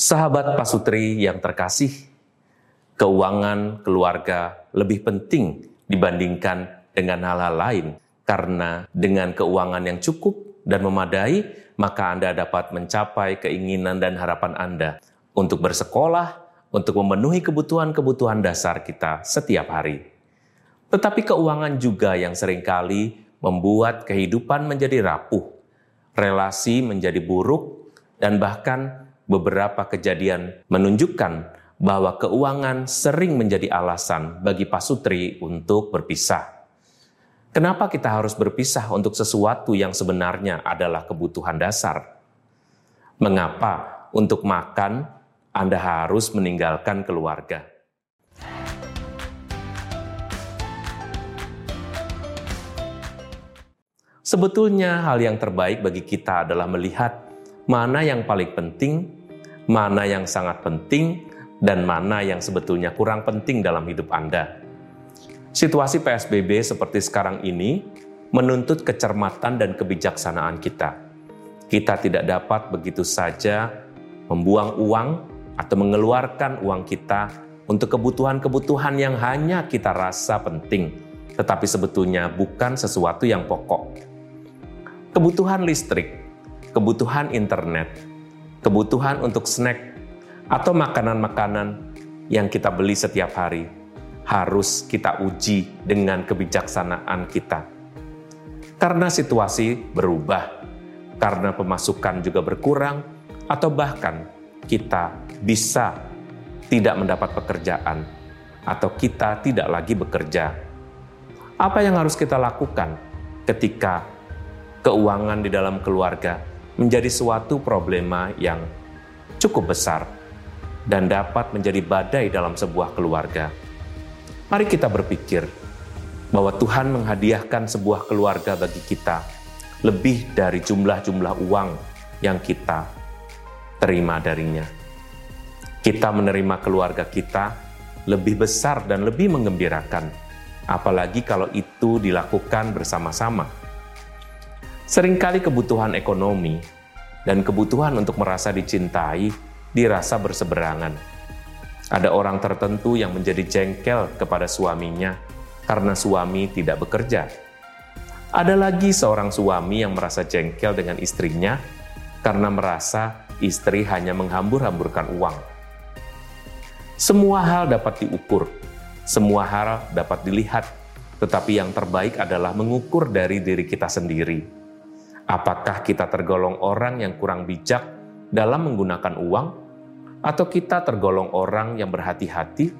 Sahabat pasutri yang terkasih, keuangan keluarga lebih penting dibandingkan dengan hal-hal lain karena dengan keuangan yang cukup dan memadai, maka Anda dapat mencapai keinginan dan harapan Anda untuk bersekolah, untuk memenuhi kebutuhan-kebutuhan dasar kita setiap hari. Tetapi keuangan juga yang sering kali membuat kehidupan menjadi rapuh, relasi menjadi buruk, dan bahkan beberapa kejadian menunjukkan bahwa keuangan sering menjadi alasan bagi pasutri untuk berpisah. Kenapa kita harus berpisah untuk sesuatu yang sebenarnya adalah kebutuhan dasar? Mengapa untuk makan Anda harus meninggalkan keluarga? Sebetulnya hal yang terbaik bagi kita adalah melihat mana yang paling penting mana yang sangat penting dan mana yang sebetulnya kurang penting dalam hidup Anda. Situasi PSBB seperti sekarang ini menuntut kecermatan dan kebijaksanaan kita. Kita tidak dapat begitu saja membuang uang atau mengeluarkan uang kita untuk kebutuhan-kebutuhan yang hanya kita rasa penting, tetapi sebetulnya bukan sesuatu yang pokok. Kebutuhan listrik, kebutuhan internet, kebutuhan untuk snack, atau makanan-makanan yang kita beli setiap hari harus kita uji dengan kebijaksanaan kita. Karena situasi berubah, karena pemasukan juga berkurang, atau bahkan kita bisa tidak mendapat pekerjaan, atau kita tidak lagi bekerja. Apa yang harus kita lakukan ketika keuangan di dalam keluarga menjadi suatu problema yang cukup besar dan dapat menjadi badai dalam sebuah keluarga. Mari kita berpikir bahwa Tuhan menghadiahkan sebuah keluarga bagi kita lebih dari jumlah-jumlah uang yang kita terima darinya. Kita menerima keluarga kita lebih besar dan lebih menggembirakan, apalagi kalau itu dilakukan bersama-sama Seringkali kebutuhan ekonomi dan kebutuhan untuk merasa dicintai dirasa berseberangan. Ada orang tertentu yang menjadi jengkel kepada suaminya karena suami tidak bekerja. Ada lagi seorang suami yang merasa jengkel dengan istrinya karena merasa istri hanya menghambur-hamburkan uang. Semua hal dapat diukur, semua hal dapat dilihat, tetapi yang terbaik adalah mengukur dari diri kita sendiri Apakah kita tergolong orang yang kurang bijak dalam menggunakan uang, atau kita tergolong orang yang berhati-hati,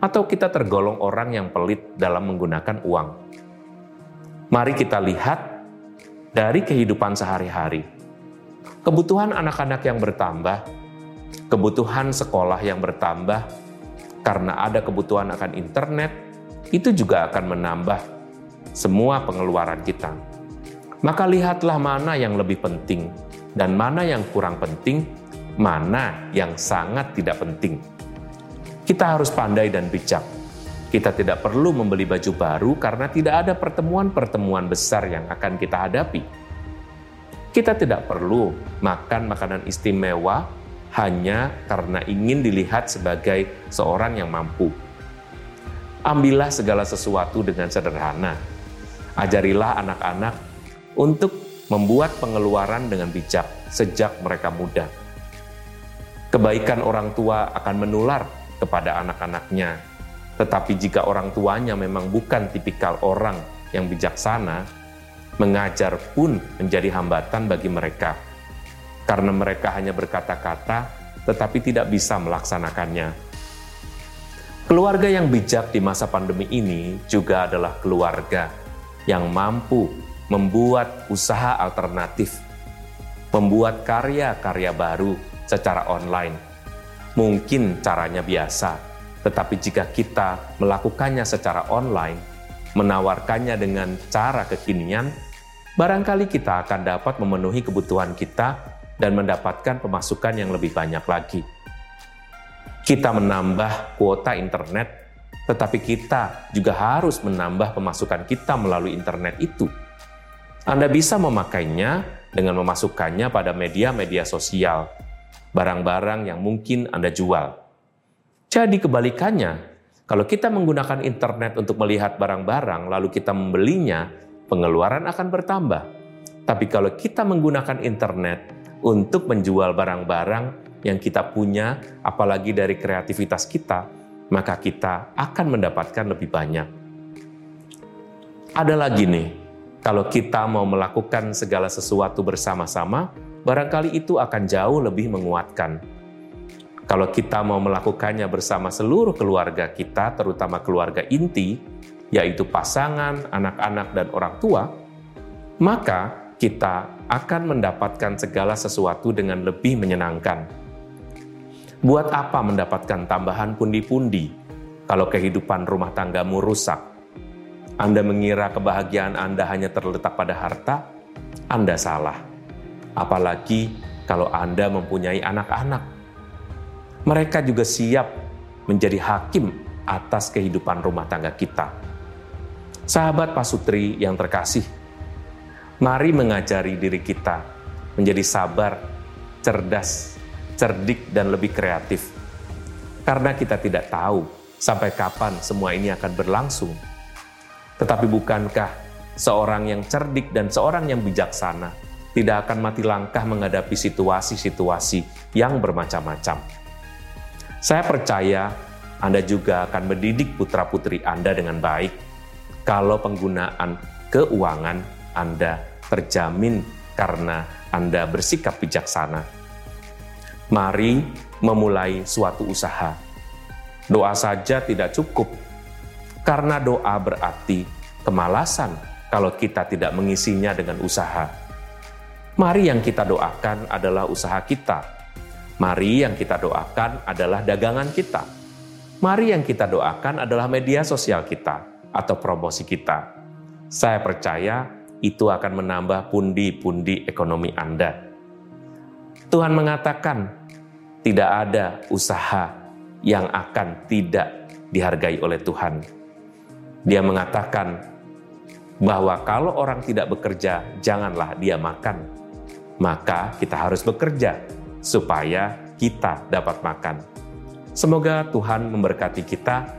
atau kita tergolong orang yang pelit dalam menggunakan uang? Mari kita lihat dari kehidupan sehari-hari. Kebutuhan anak-anak yang bertambah, kebutuhan sekolah yang bertambah, karena ada kebutuhan akan internet, itu juga akan menambah semua pengeluaran kita maka lihatlah mana yang lebih penting dan mana yang kurang penting, mana yang sangat tidak penting. Kita harus pandai dan bijak. Kita tidak perlu membeli baju baru karena tidak ada pertemuan-pertemuan besar yang akan kita hadapi. Kita tidak perlu makan makanan istimewa hanya karena ingin dilihat sebagai seorang yang mampu. Ambillah segala sesuatu dengan sederhana. Ajarilah anak-anak untuk membuat pengeluaran dengan bijak sejak mereka muda. Kebaikan orang tua akan menular kepada anak-anaknya, tetapi jika orang tuanya memang bukan tipikal orang yang bijaksana, mengajar pun menjadi hambatan bagi mereka, karena mereka hanya berkata-kata tetapi tidak bisa melaksanakannya. Keluarga yang bijak di masa pandemi ini juga adalah keluarga yang mampu membuat usaha alternatif, membuat karya-karya baru secara online. Mungkin caranya biasa, tetapi jika kita melakukannya secara online, menawarkannya dengan cara kekinian, barangkali kita akan dapat memenuhi kebutuhan kita dan mendapatkan pemasukan yang lebih banyak lagi. Kita menambah kuota internet, tetapi kita juga harus menambah pemasukan kita melalui internet itu anda bisa memakainya dengan memasukkannya pada media-media sosial. barang-barang yang mungkin Anda jual. Jadi kebalikannya, kalau kita menggunakan internet untuk melihat barang-barang lalu kita membelinya, pengeluaran akan bertambah. Tapi kalau kita menggunakan internet untuk menjual barang-barang yang kita punya, apalagi dari kreativitas kita, maka kita akan mendapatkan lebih banyak. Ada lagi nih, kalau kita mau melakukan segala sesuatu bersama-sama, barangkali itu akan jauh lebih menguatkan. Kalau kita mau melakukannya bersama seluruh keluarga kita, terutama keluarga inti, yaitu pasangan, anak-anak, dan orang tua, maka kita akan mendapatkan segala sesuatu dengan lebih menyenangkan. Buat apa mendapatkan tambahan pundi-pundi kalau kehidupan rumah tanggamu rusak? Anda mengira kebahagiaan Anda hanya terletak pada harta? Anda salah apalagi kalau Anda mempunyai anak-anak. Mereka juga siap menjadi hakim atas kehidupan rumah tangga kita. Sahabat Pasutri yang terkasih, mari mengajari diri kita menjadi sabar, cerdas, cerdik, dan lebih kreatif. Karena kita tidak tahu sampai kapan semua ini akan berlangsung. Tetapi bukankah seorang yang cerdik dan seorang yang bijaksana tidak akan mati langkah menghadapi situasi-situasi yang bermacam-macam. Saya percaya Anda juga akan mendidik putra-putri Anda dengan baik kalau penggunaan keuangan Anda terjamin karena Anda bersikap bijaksana. Mari memulai suatu usaha. Doa saja tidak cukup, karena doa berarti kemalasan kalau kita tidak mengisinya dengan usaha Mari yang kita doakan adalah usaha kita. Mari yang kita doakan adalah dagangan kita. Mari yang kita doakan adalah media sosial kita atau promosi kita. Saya percaya itu akan menambah pundi-pundi ekonomi Anda. Tuhan mengatakan, tidak ada usaha yang akan tidak dihargai oleh Tuhan. Dia mengatakan bahwa kalau orang tidak bekerja, janganlah dia makan maka kita harus bekerja supaya kita dapat makan. Semoga Tuhan memberkati kita,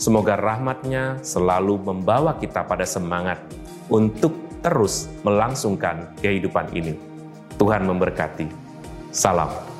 semoga rahmatnya selalu membawa kita pada semangat untuk terus melangsungkan kehidupan ini. Tuhan memberkati. Salam.